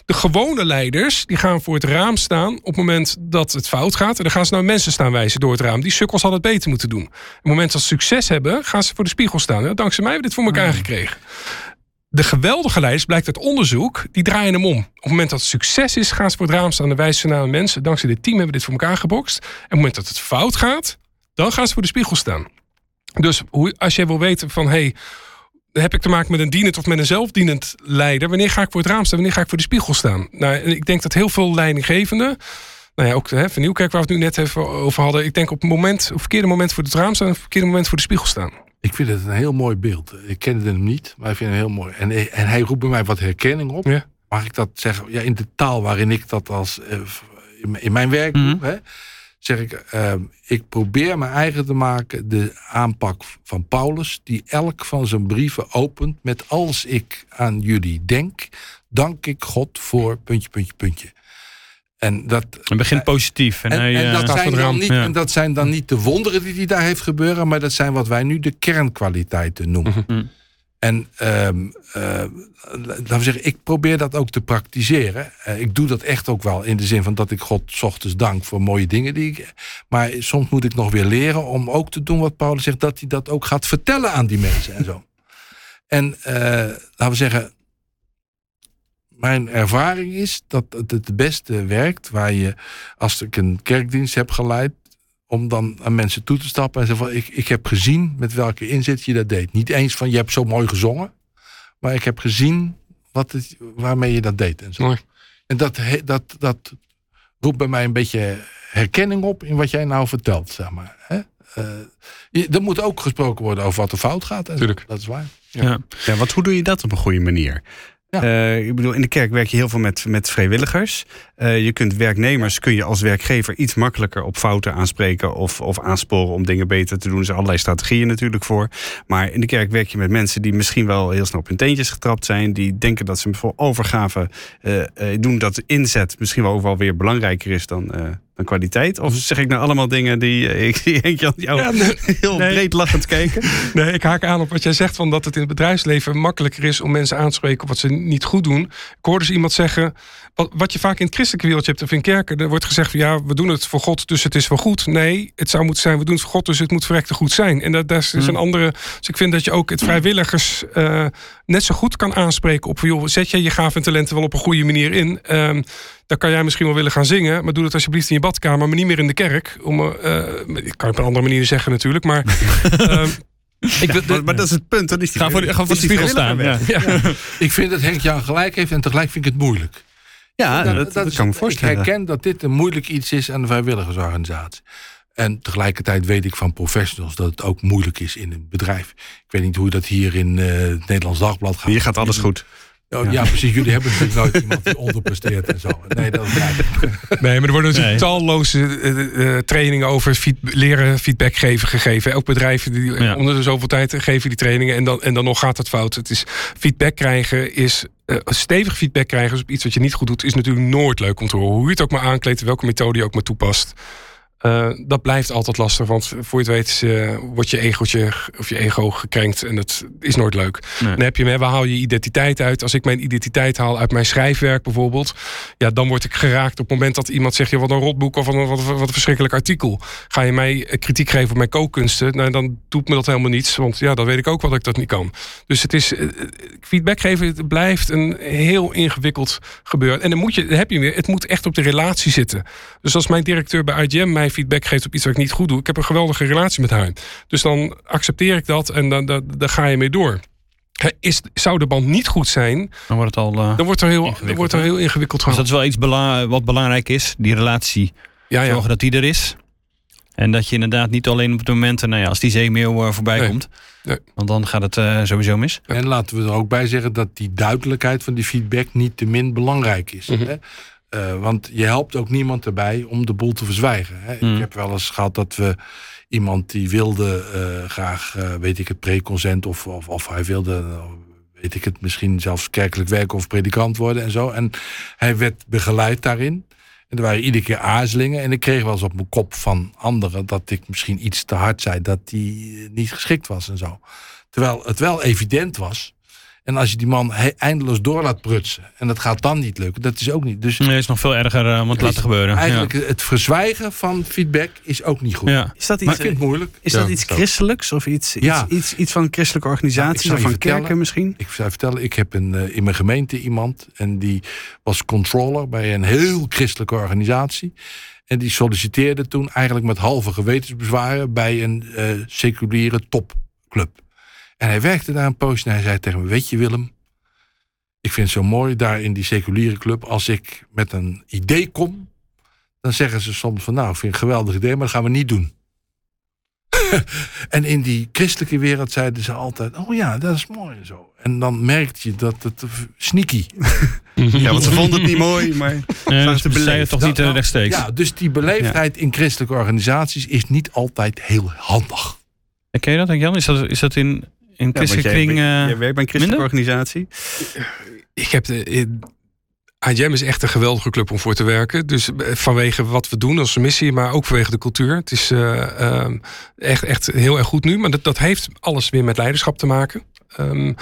De gewone leiders die gaan voor het raam staan op het moment dat het fout gaat. En dan gaan ze naar mensen staan wijzen door het raam. Die sukkels hadden het beter moeten doen. Op het moment dat ze succes hebben, gaan ze voor de spiegel staan. Ja, dankzij mij hebben we dit voor elkaar mm. gekregen de geweldige leiders, blijkt uit onderzoek, die draaien hem om. Op het moment dat het succes is, gaan ze voor het raam staan en wijzen ze naar mensen. Dankzij dit team hebben we dit voor elkaar gebokst. En op het moment dat het fout gaat, dan gaan ze voor de spiegel staan. Dus als jij wil weten van, hey, heb ik te maken met een dienend of met een zelfdienend leider? Wanneer ga ik voor het raam staan? Wanneer ga ik voor de spiegel staan? Nou, ik denk dat heel veel leidinggevenden, nou ja, ook hè, van Nieuwkerk waar we het nu net even over hadden, ik denk op het moment, op verkeerde moment voor het raam staan, op het verkeerde moment voor de spiegel staan. Ik vind het een heel mooi beeld. Ik kende hem niet, maar ik vind het heel mooi. En, en hij roept bij mij wat herkenning op. Ja. Mag ik dat zeggen? Ja, in de taal waarin ik dat als uh, in mijn werk doe, mhm. hè, zeg ik, uh, ik probeer me eigen te maken de aanpak van Paulus, die elk van zijn brieven opent met als ik aan jullie denk, dank ik God voor puntje, puntje, puntje. En dat en begint positief. En, en, en, dat zijn dan niet, en dat zijn dan niet de wonderen die hij daar heeft gebeuren, maar dat zijn wat wij nu de kernkwaliteiten noemen. Mhm. En ehm, eh, laten we zeggen, ik probeer dat ook te praktiseren. Eh, ik doe dat echt ook wel in de zin van dat ik God 's ochtends dank voor mooie dingen die ik. Maar soms moet ik nog weer leren om ook te doen wat Paulus zegt, dat hij dat ook gaat vertellen aan die mensen en zo. En laten we zeggen, mijn ervaring is dat het het beste werkt waar je, als ik een kerkdienst heb geleid, om dan aan mensen toe te stappen en zeggen van ik, ik heb gezien met welke inzet je dat deed. Niet eens van je hebt zo mooi gezongen, maar ik heb gezien wat het, waarmee je dat deed. En, zo. Mooi. en dat, dat, dat roept bij mij een beetje herkenning op in wat jij nou vertelt, zeg maar. Hè? Uh, er moet ook gesproken worden over wat er fout gaat. Tuurlijk. Dat is waar. Ja. ja. wat, hoe doe je dat op een goede manier? Uh, ik bedoel, in de kerk werk je heel veel met, met vrijwilligers. Uh, je kunt werknemers kun je als werkgever iets makkelijker op fouten aanspreken of, of aansporen om dingen beter te doen. Er zijn allerlei strategieën natuurlijk voor. Maar in de kerk werk je met mensen die misschien wel heel snel op hun teentjes getrapt zijn. Die denken dat ze voor overgave uh, doen dat inzet misschien wel overal weer belangrijker is dan, dan kwaliteit? Of zeg ik nou allemaal dingen die ik zie Henk jou ja, nee, heel breed lachend kijken? Nee, ik haak aan op wat jij zegt van dat het in het bedrijfsleven makkelijker is om mensen aan te spreken op wat ze niet goed doen. Ik hoorde dus iemand zeggen, wat, wat je vaak in het christelijke wereldje hebt of in kerken, er wordt gezegd van ja, we doen het voor God, dus het is wel goed. Nee, het zou moeten zijn, we doen het voor God, dus het moet verrekte goed zijn. En dat, dat is hmm. een andere. Dus ik vind dat je ook het vrijwilligers uh, net zo goed kan aanspreken op joh, zet je je gaven en talenten wel op een goede manier in. Um, dan kan jij misschien wel willen gaan zingen, maar doe dat alsjeblieft in je badkamer, maar niet meer in de kerk. Om, uh, ik kan het op een andere manier zeggen natuurlijk, maar. uh, ik, maar, maar, dat is het punt. Dan is die, ga voor, ga voor de spiegel staan. Ja. Ja. ik vind dat Henk Jan gelijk heeft en tegelijk vind ik het moeilijk. Ja, dat, dat, dat kan me voorstellen. Ik herken dat dit een moeilijk iets is aan de vrijwilligersorganisatie. En tegelijkertijd weet ik van professionals dat het ook moeilijk is in een bedrijf. Ik weet niet hoe dat hier in uh, het Nederlands Dagblad gaat. Hier gaat alles goed. Oh, ja. precies. Jullie hebben natuurlijk nooit iemand die onderpresteert en zo. Nee, dat is Nee, maar er worden natuurlijk talloze uh, uh, trainingen over feed, leren feedback geven gegeven. Elk bedrijf die ja. onder de zoveel tijd geven die trainingen en dan, en dan nog gaat het fout. Het is feedback krijgen is uh, stevig feedback krijgen op iets wat je niet goed doet, is natuurlijk nooit leuk om te horen. Hoe je het ook maar aankleedt, welke methode je ook maar toepast. Uh, dat blijft altijd lastig, want voor je het weet uh, wordt je egootje of je ego gekrenkt en dat is nooit leuk. Nee. Dan heb je, waar haal je identiteit uit? Als ik mijn identiteit haal uit mijn schrijfwerk bijvoorbeeld, ja, dan word ik geraakt op het moment dat iemand zegt, wat een rotboek of wat een, wat, wat een verschrikkelijk artikel. Ga je mij eh, kritiek geven op mijn kookkunsten? Nou, dan doet me dat helemaal niets, want ja, dan weet ik ook wel dat ik dat niet kan. Dus het is, feedback geven het blijft een heel ingewikkeld gebeuren. En dan moet je, dan heb je weer, het moet echt op de relatie zitten. Dus als mijn directeur bij IGM mij feedback geeft op iets wat ik niet goed doe. Ik heb een geweldige relatie met haar. Dus dan accepteer ik dat en dan, dan, dan ga je mee door. Is, zou de band niet goed zijn, dan wordt het al uh, dan wordt er heel, dan wordt er heel ingewikkeld Dus dat is wel iets bela wat belangrijk is, die relatie. Ja, ja. Zorgen dat die er is. En dat je inderdaad niet alleen op de momenten, nou ja, als die zeemeeuw uh, voorbij nee. komt. Nee. Want dan gaat het uh, sowieso mis. En laten we er ook bij zeggen dat die duidelijkheid van die feedback niet te min belangrijk is. Mm -hmm. hè? Uh, want je helpt ook niemand erbij om de boel te verzwijgen. Hè. Mm. Ik heb wel eens gehad dat we iemand die wilde uh, graag, uh, weet ik het, preconsent of, of, of hij wilde, weet ik het, misschien zelfs kerkelijk werken of predikant worden en zo. En hij werd begeleid daarin. En er waren iedere keer aarzelingen. En ik kreeg wel eens op mijn kop van anderen dat ik misschien iets te hard zei, dat die niet geschikt was en zo. Terwijl het wel evident was en als je die man eindeloos door laat prutsen en dat gaat dan niet lukken, dat is ook niet. Dus nee, is nog veel erger uh, om het te laten gebeuren. Eigenlijk het verzwijgen van feedback is ook niet goed. Ja. Is dat iets, maar moeilijk. Is dat iets christelijks of iets, iets, ja. iets, iets, van een christelijke organisatie of van kerken misschien? Ik zou vertellen, ik heb een, uh, in mijn gemeente iemand en die was controller bij een heel christelijke organisatie. En die solliciteerde toen eigenlijk met halve gewetensbezwaren bij een uh, seculiere topclub. En hij werkte daar een poosje en hij zei tegen me: Weet je, Willem, ik vind het zo mooi daar in die seculiere club. Als ik met een idee kom, dan zeggen ze soms van: Nou, ik vind het een geweldig idee, maar dat gaan we niet doen. en in die christelijke wereld zeiden ze altijd: Oh ja, dat is mooi zo. En dan merkte je dat het sneaky. ja, want ze vonden het niet mooi, maar ja, ze beleefd toch niet uh, rechtstreeks. Ja, dus die beleefdheid ja. in christelijke organisaties is niet altijd heel handig. Ken je dat, Jan? Is dat, is dat in in christelijke kring... Jij, jij werkt bij een christelijke organisatie? Ik heb de... AJM is echt een geweldige club om voor te werken. Dus eh, vanwege wat we doen als missie, maar ook vanwege de cultuur. Het is uh, echt, echt heel erg goed nu. Maar dat, dat heeft alles weer met leiderschap te maken. Ehm,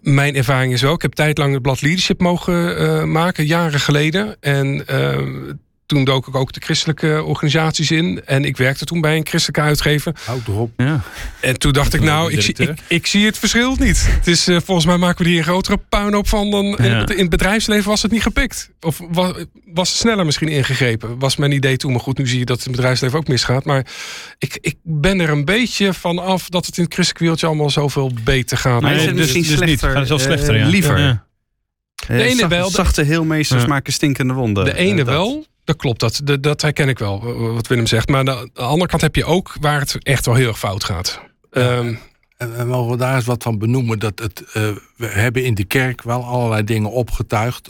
mijn ervaring is wel, ik heb tijdlang het blad Leadership mogen uh, maken, jaren geleden. En uh, toen dook ik ook de christelijke organisaties in. En ik werkte toen bij een christelijke uitgever. Houd erop. Ja. En toen dacht ik, nou, ik, ik, ik, zie het verschil niet. Het is, uh, volgens mij maken we hier een grotere puinhoop van dan ja. in, het bedrijfsleven was het niet gepikt. Of was, was het sneller misschien ingegrepen? Was mijn idee toen. Maar goed, nu zie je dat het in het bedrijfsleven ook misgaat. Maar ik, ik ben er een beetje van af dat het in het christelijke wereldje allemaal zoveel beter gaat. Maar is het misschien dus, slechter? Dus niet. Gaat het slechter, ja. Liever. De ene zachte, wel. Zachte heelmeesters ja. maken stinkende wonden. De ene wel. Dat klopt, dat, dat, dat herken ik wel, wat Willem zegt. Maar aan de andere kant heb je ook waar het echt wel heel erg fout gaat. Ja. Um, en, en mogen we daar eens wat van benoemen? Dat het, uh, we hebben in de kerk wel allerlei dingen opgetuigd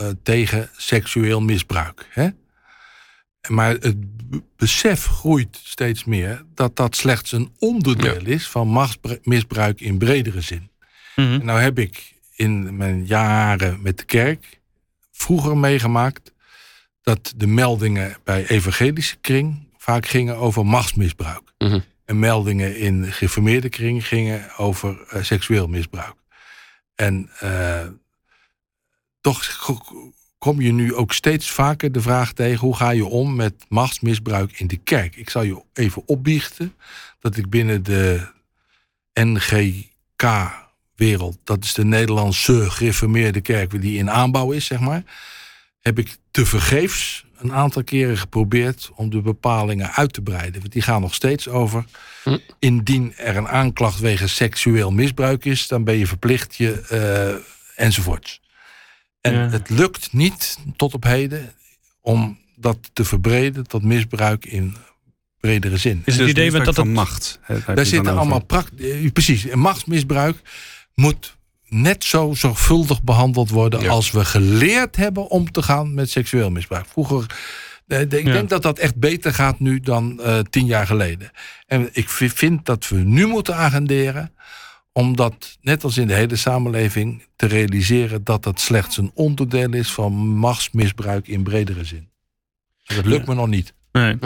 uh, tegen seksueel misbruik. Hè? Maar het besef groeit steeds meer dat dat slechts een onderdeel ja. is van machtsmisbruik in bredere zin. Mm -hmm. Nou heb ik in mijn jaren met de kerk vroeger meegemaakt dat de meldingen bij evangelische kring vaak gingen over machtsmisbruik. Mm -hmm. En meldingen in geformeerde kring gingen over uh, seksueel misbruik. En uh, toch kom je nu ook steeds vaker de vraag tegen... hoe ga je om met machtsmisbruik in de kerk? Ik zal je even opbiechten dat ik binnen de NGK-wereld... dat is de Nederlandse gereformeerde kerk die in aanbouw is, zeg maar... heb ik tevergeefs een aantal keren geprobeerd om de bepalingen uit te breiden. Want die gaan nog steeds over. Hm. Indien er een aanklacht wegens seksueel misbruik is, dan ben je verplicht je uh, enzovoorts. En ja. het lukt niet tot op heden om dat te verbreden tot misbruik in bredere zin. Is het dus idee dat dat macht? Daar zitten allemaal praktisch. Precies, machtsmisbruik moet net zo zorgvuldig behandeld worden ja. als we geleerd hebben om te gaan met seksueel misbruik. Vroeger, de, de, ik ja. denk dat dat echt beter gaat nu dan uh, tien jaar geleden. En ik vind dat we nu moeten agenderen omdat, net als in de hele samenleving, te realiseren dat dat slechts een onderdeel is van machtsmisbruik in bredere zin. Dat lukt ja. me nog niet. Nee.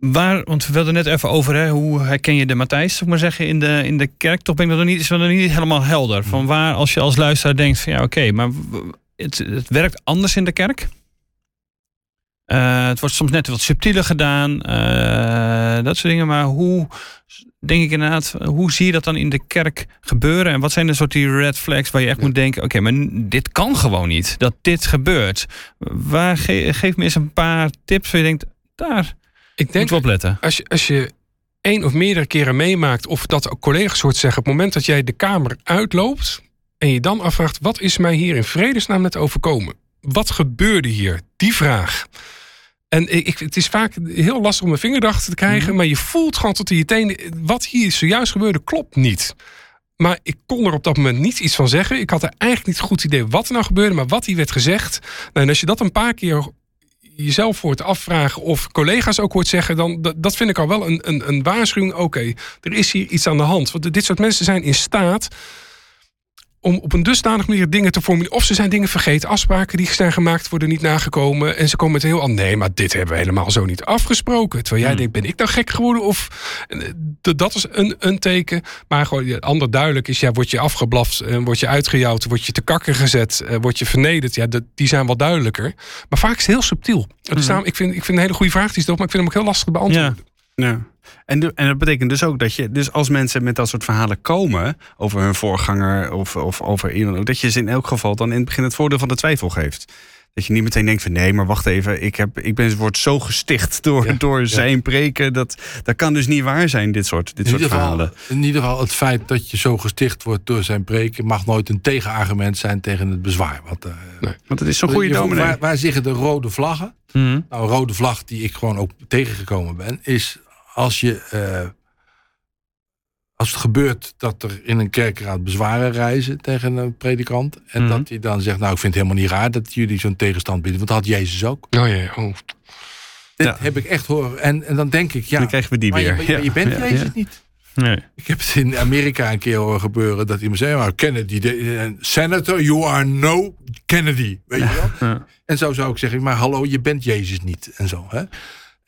Waar, want we wilden net even over hè, hoe herken je de Matthijs, zou ik maar zeggen, in de, in de kerk. Toch ben ik dat nog niet, is dat nog niet helemaal helder. Van waar, als je als luisteraar denkt van ja, oké, okay, maar het, het werkt anders in de kerk. Uh, het wordt soms net wat subtieler gedaan, uh, dat soort dingen. Maar hoe, denk ik inderdaad, hoe zie je dat dan in de kerk gebeuren? En wat zijn de soort die red flags waar je echt ja. moet denken: oké, okay, maar dit kan gewoon niet, dat dit gebeurt. Waar ge geef me eens een paar tips waar je denkt: daar ik denk, moet opletten. Als je, als je één of meerdere keren meemaakt, of dat ook collega's hoort zeggen, op het moment dat jij de kamer uitloopt en je dan afvraagt: wat is mij hier in vredesnaam net overkomen? Wat gebeurde hier? Die vraag. En ik, het is vaak heel lastig om een vinger erachter te krijgen, mm -hmm. maar je voelt gewoon tot in je tenen: wat hier zojuist gebeurde, klopt niet. Maar ik kon er op dat moment niet iets van zeggen. Ik had er eigenlijk niet goed idee wat er nou gebeurde, maar wat hier werd gezegd. Nou, en als je dat een paar keer jezelf hoort afvragen of collega's ook hoort zeggen, dan dat vind ik al wel een, een, een waarschuwing. Oké, er is hier iets aan de hand. Want dit soort mensen zijn in staat om op een dusdanig manier dingen te formuleren. Of ze zijn dingen vergeten, afspraken die zijn gemaakt worden niet nagekomen. En ze komen met heel nee, maar dit hebben we helemaal zo niet afgesproken. Terwijl jij hmm. denkt, ben ik nou gek geworden? Of dat is een, een teken. Maar gewoon ander duidelijk is, ja, word je afgeblaft, en word je uitgejouwd, word je te kakken gezet, word je vernederd. Ja, dat, die zijn wel duidelijker. Maar vaak is het heel subtiel. Hmm. Daarom, ik, vind, ik vind een hele goede vraag die stelt, maar ik vind hem ook heel lastig te beantwoorden. Ja. Ja. En, de, en dat betekent dus ook dat je, dus als mensen met dat soort verhalen komen over hun voorganger of, of over iemand, dat je ze in elk geval dan in het begin het voordeel van de twijfel geeft. Dat je niet meteen denkt van nee, maar wacht even, ik, heb, ik ben, word zo gesticht door, ja, door ja. zijn preken. Dat, dat kan dus niet waar zijn, dit soort, dit soort geval, verhalen. In ieder geval, het feit dat je zo gesticht wordt door zijn preken mag nooit een tegenargument zijn tegen het bezwaar. Want, uh, nee, want het is zo'n goede dominee. Waar, waar zitten de rode vlaggen? Mm -hmm. Nou, een rode vlag die ik gewoon ook tegengekomen ben, is als je. Uh, als het gebeurt dat er in een kerkraad bezwaren reizen tegen een predikant. En mm Mhm. -hmm. dat hij dan zegt: Nou, ik vind het helemaal niet raar dat jullie zo'n tegenstand bieden. Want dat had Jezus ook. Oh ja, oh. Dit ja. heb ik echt horen. En, en dan denk ik: Ja, dan krijgen we die weer. Je, ja. je, bent Jezus ja. niet. Nee. Ik heb het in Amerika een keer horen gebeuren dat iemand zei: maar Kennedy, de, Senator, you are no Kennedy. Weet je wel? En zo zou ik zeggen: Maar hallo, je bent Jezus niet. En zo. Hè?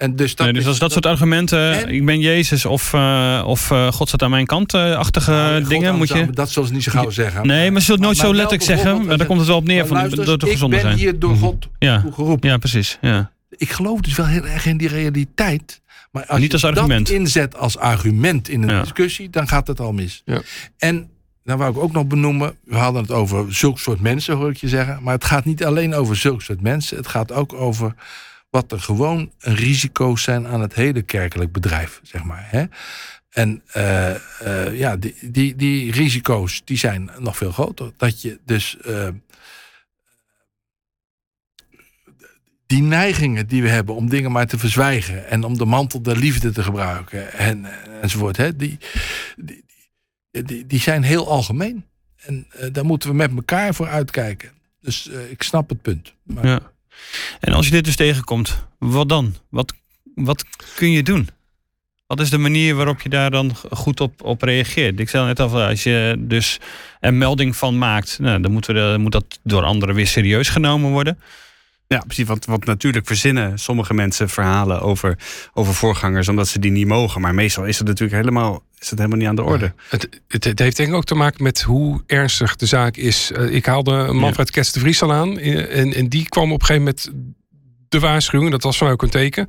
En dus, dat Nee, dus als dat soort argumenten, En- ik ben Jezus of, eh, of eh, God staat aan mijn kant-achtige Nou, God dingen, moet je... Dat zullen ze niet zo gauw zeggen. Nee, maar ze zullen het nooit Maar zo letterlijk zeggen, maar daar komt het wel op neer van luister, door te ik gezonder ben zijn. hier door God Ja. toe geroepen. ja, precies. Ja. Ik geloof dus wel heel erg in die realiteit. Maar als Niet je als argument. dat inzet als argument in een Ja. discussie, dan gaat het al mis. Ja. En dan wou ik ook nog benoemen, we hadden het over zulk soort mensen, hoor ik je zeggen. Maar het gaat niet alleen over zulk soort mensen. Het gaat ook over wat er gewoon risico's zijn aan het hele kerkelijk bedrijf, zeg maar. Hè? En eh, eh, ja, die, die, die risico's die zijn nog veel groter. Dat je dus eh, die neigingen die we hebben om dingen maar te verzwijgen en om de mantel der liefde te gebruiken en, enzovoort, hè, die, die, die, die zijn heel algemeen. En daar moeten we met elkaar voor uitkijken. Dus ik snap het punt. Maar, Ja. En als je dit dus tegenkomt, wat dan? Wat, wat kun je doen? Wat is de manier waarop je daar dan goed op, op reageert? Ik zei net al, als je dus een melding van maakt, nou, dan, moet dat door anderen weer serieus genomen worden. Ja, precies. Want, want natuurlijk verzinnen sommige mensen verhalen over, over voorgangers omdat ze die niet mogen. Maar meestal is het natuurlijk helemaal, is het helemaal niet aan de orde. Het, het, het heeft denk ik ook te maken met hoe ernstig de zaak is. Eh, ik haalde Manfred Kets de Vries al aan. eh, En, en die kwam op een gegeven moment de waarschuwing. Dat was voor mij ook een teken.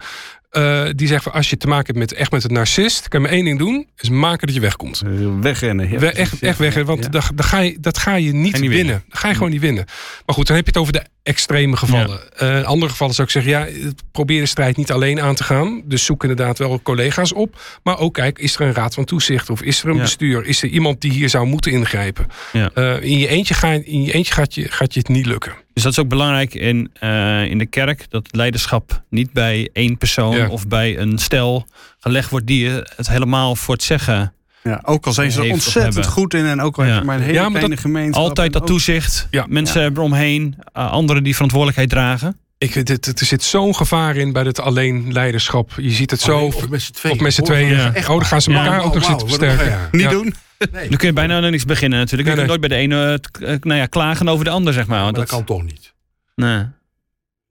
Eh, die zegt van als je te maken hebt met echt met een narcist, kan je maar één ding doen, is maken dat je wegkomt. Wegrennen. Ja, We- echt, echt weg, want Ja. dat, dat, ga je, dat ga je niet, Ga je niet winnen. winnen. Dat ga je gewoon niet winnen. Maar goed, dan heb je het over de extreme gevallen. Eh, in andere gevallen zou ik zeggen, ja, probeer de strijd niet alleen aan te gaan. Dus zoek inderdaad wel collega's op. Maar ook kijk, is er een raad van toezicht of is er een Ja. bestuur? Is er iemand die hier zou moeten ingrijpen? Ja. Eh, in, je eentje ga, in je eentje gaat je, gaat je het niet lukken. Dus dat is ook belangrijk in, eh, in de kerk, dat leiderschap niet bij één persoon Ja. of bij een stel gelegd wordt die het helemaal voor het zeggen. Ja, ook al zijn ze er ontzettend hebben. goed in en ook al Ja. je maar een hele Ja, maar kleine dat- gemeenschap. Altijd dat ook- toezicht, Ja. mensen eromheen, uh, anderen die verantwoordelijkheid dragen. Ik, het, er zit zo'n gevaar in bij het alleen leiderschap. Je ziet het zo. Of met z'n tweeën. Of met z'n Hoor, tweeën. Ja. Oh, dan gaan ze Ja. elkaar ook nog Wauw, zitten versterken. Niet Ja. doen. Nee, Dan kun je bijna niks beginnen natuurlijk. Je Nee, kunt nooit bij de ene eh, t- nou ja, klagen over de ander, zeg maar. dat dat, kan toch niet. nee.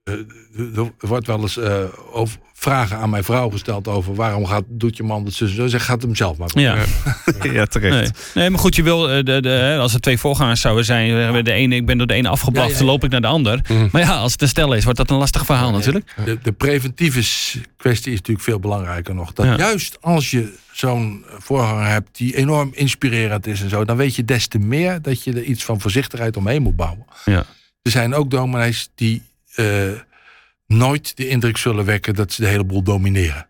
Eh, Er wordt wel eens eh, over vragen aan mijn vrouw gesteld over waarom gaat, doet je man dat zo. Zeg, gaat hem zelf maar. Ja. Ja, terecht. Nee. nee, maar goed, je wil, eh, de, de, hè, als er twee voorgangers zouden zijn, de ene, ik ben door de ene afgeblaft, Ja, ja, dan ja. loop ik naar de ander. Mhm. Maar ja, als het een stel is, wordt dat een lastig verhaal natuurlijk. De, de preventieve kwestie is natuurlijk veel belangrijker nog. Dat Ja. juist als je zo'n voorganger hebt die enorm inspirerend is en zo, dan weet je des te meer dat je er iets van voorzichtigheid omheen moet bouwen. Ja. Er zijn ook dominees die nooit de indruk zullen wekken dat ze de hele boel domineren.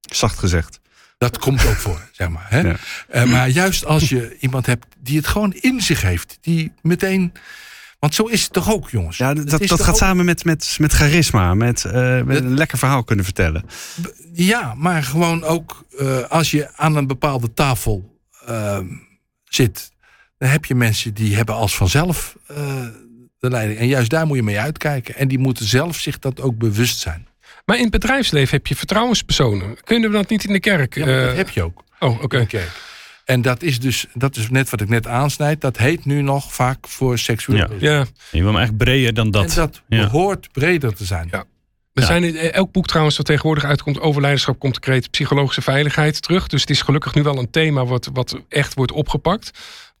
Zacht gezegd. Dat komt ook voor, zeg maar. Hè? Ja. Eh, maar juist als je iemand hebt die het gewoon in zich heeft, die meteen. Want zo is het toch ook, jongens? Ja, dat, dat gaat ook- samen met, met, met charisma. Met, eh, met Dat- een lekker verhaal kunnen vertellen. Ja, maar gewoon ook eh, als je aan een bepaalde tafel ehm, zit, dan heb je mensen die hebben als vanzelf eh, de leiding. En juist daar moet je mee uitkijken. En die moeten zelf zich dat ook bewust zijn. Maar in het bedrijfsleven heb je vertrouwenspersonen. Kunnen we dat niet in de kerk? Ja, maar dat eh, heb je ook. Oh, oké. kerk. En dat is dus, dat is net wat ik net aansnijd. Dat heet nu nog vaak voor seksueel Ja. Je wil hem echt breder dan dat. En dat Ja. behoort breder te zijn. Ja. er Ja. zijn in elk boek trouwens dat tegenwoordig uitkomt over leiderschap komt de kreet psychologische veiligheid terug. Dus het is gelukkig nu wel een thema wat, wat echt wordt opgepakt.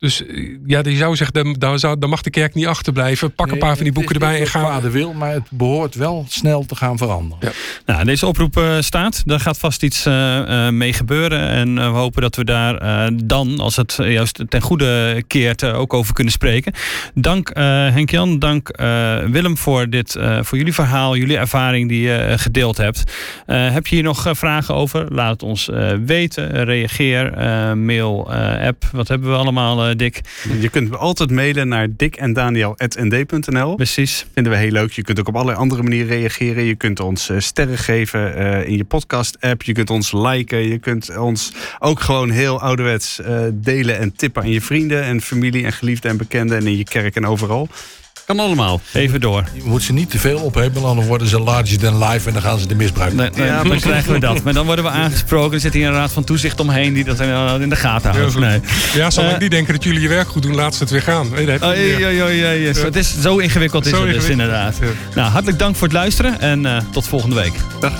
Dus eh, ja, die zou zeggen, dan, dan, zou, dan mag de kerk niet achterblijven. Pak een paar van die boeken erbij en ga. Vader wil, maar het behoort wel snel te gaan veranderen. Ja. Nou, deze oproep eh, staat. Daar gaat vast iets eh, eh, mee gebeuren. En eh, we hopen dat we daar eh, dan, als het juist ten goede keert, ook over kunnen spreken. Dank eh, Henk-Jan, dank eh, Willem voor, dit, eh, voor jullie verhaal, jullie ervaring die je gedeeld hebt. Eh, heb je hier nog vragen over? Laat het ons eh, weten. Reageer, eh, mail, eh, app. Wat hebben we allemaal, Dick? Je kunt altijd mailen naar dikendaniel.nd.nl. Precies. Vinden we heel leuk. Je kunt ook op allerlei andere manieren reageren. Je kunt ons eh, sterren geven eh, in je podcast-app. Je kunt ons liken. Je kunt ons ook gewoon heel ouderwets eh, delen en tippen aan je vrienden en familie en geliefden en bekenden en in je kerk en overal. Kan allemaal. Even door. Je moet ze niet te veel ophebelen, dan worden ze larger than life en dan gaan ze de misbruik Nee, maken. nee, dan krijgen we dat. Maar dan worden we aangesproken. Er zit hier een raad van toezicht omheen die dat eh, in de gaten houdt. Nee. Ja, zolang Eh, die denken dat jullie je werk goed doen, laat ze het weer gaan. Nee, dat Oh, ja, ja, ja, ja, ja. Het is zo ingewikkeld is Zo het dus ingewikkeld. inderdaad. Ja. Nou, hartelijk dank voor het luisteren en eh, tot volgende week. Dag.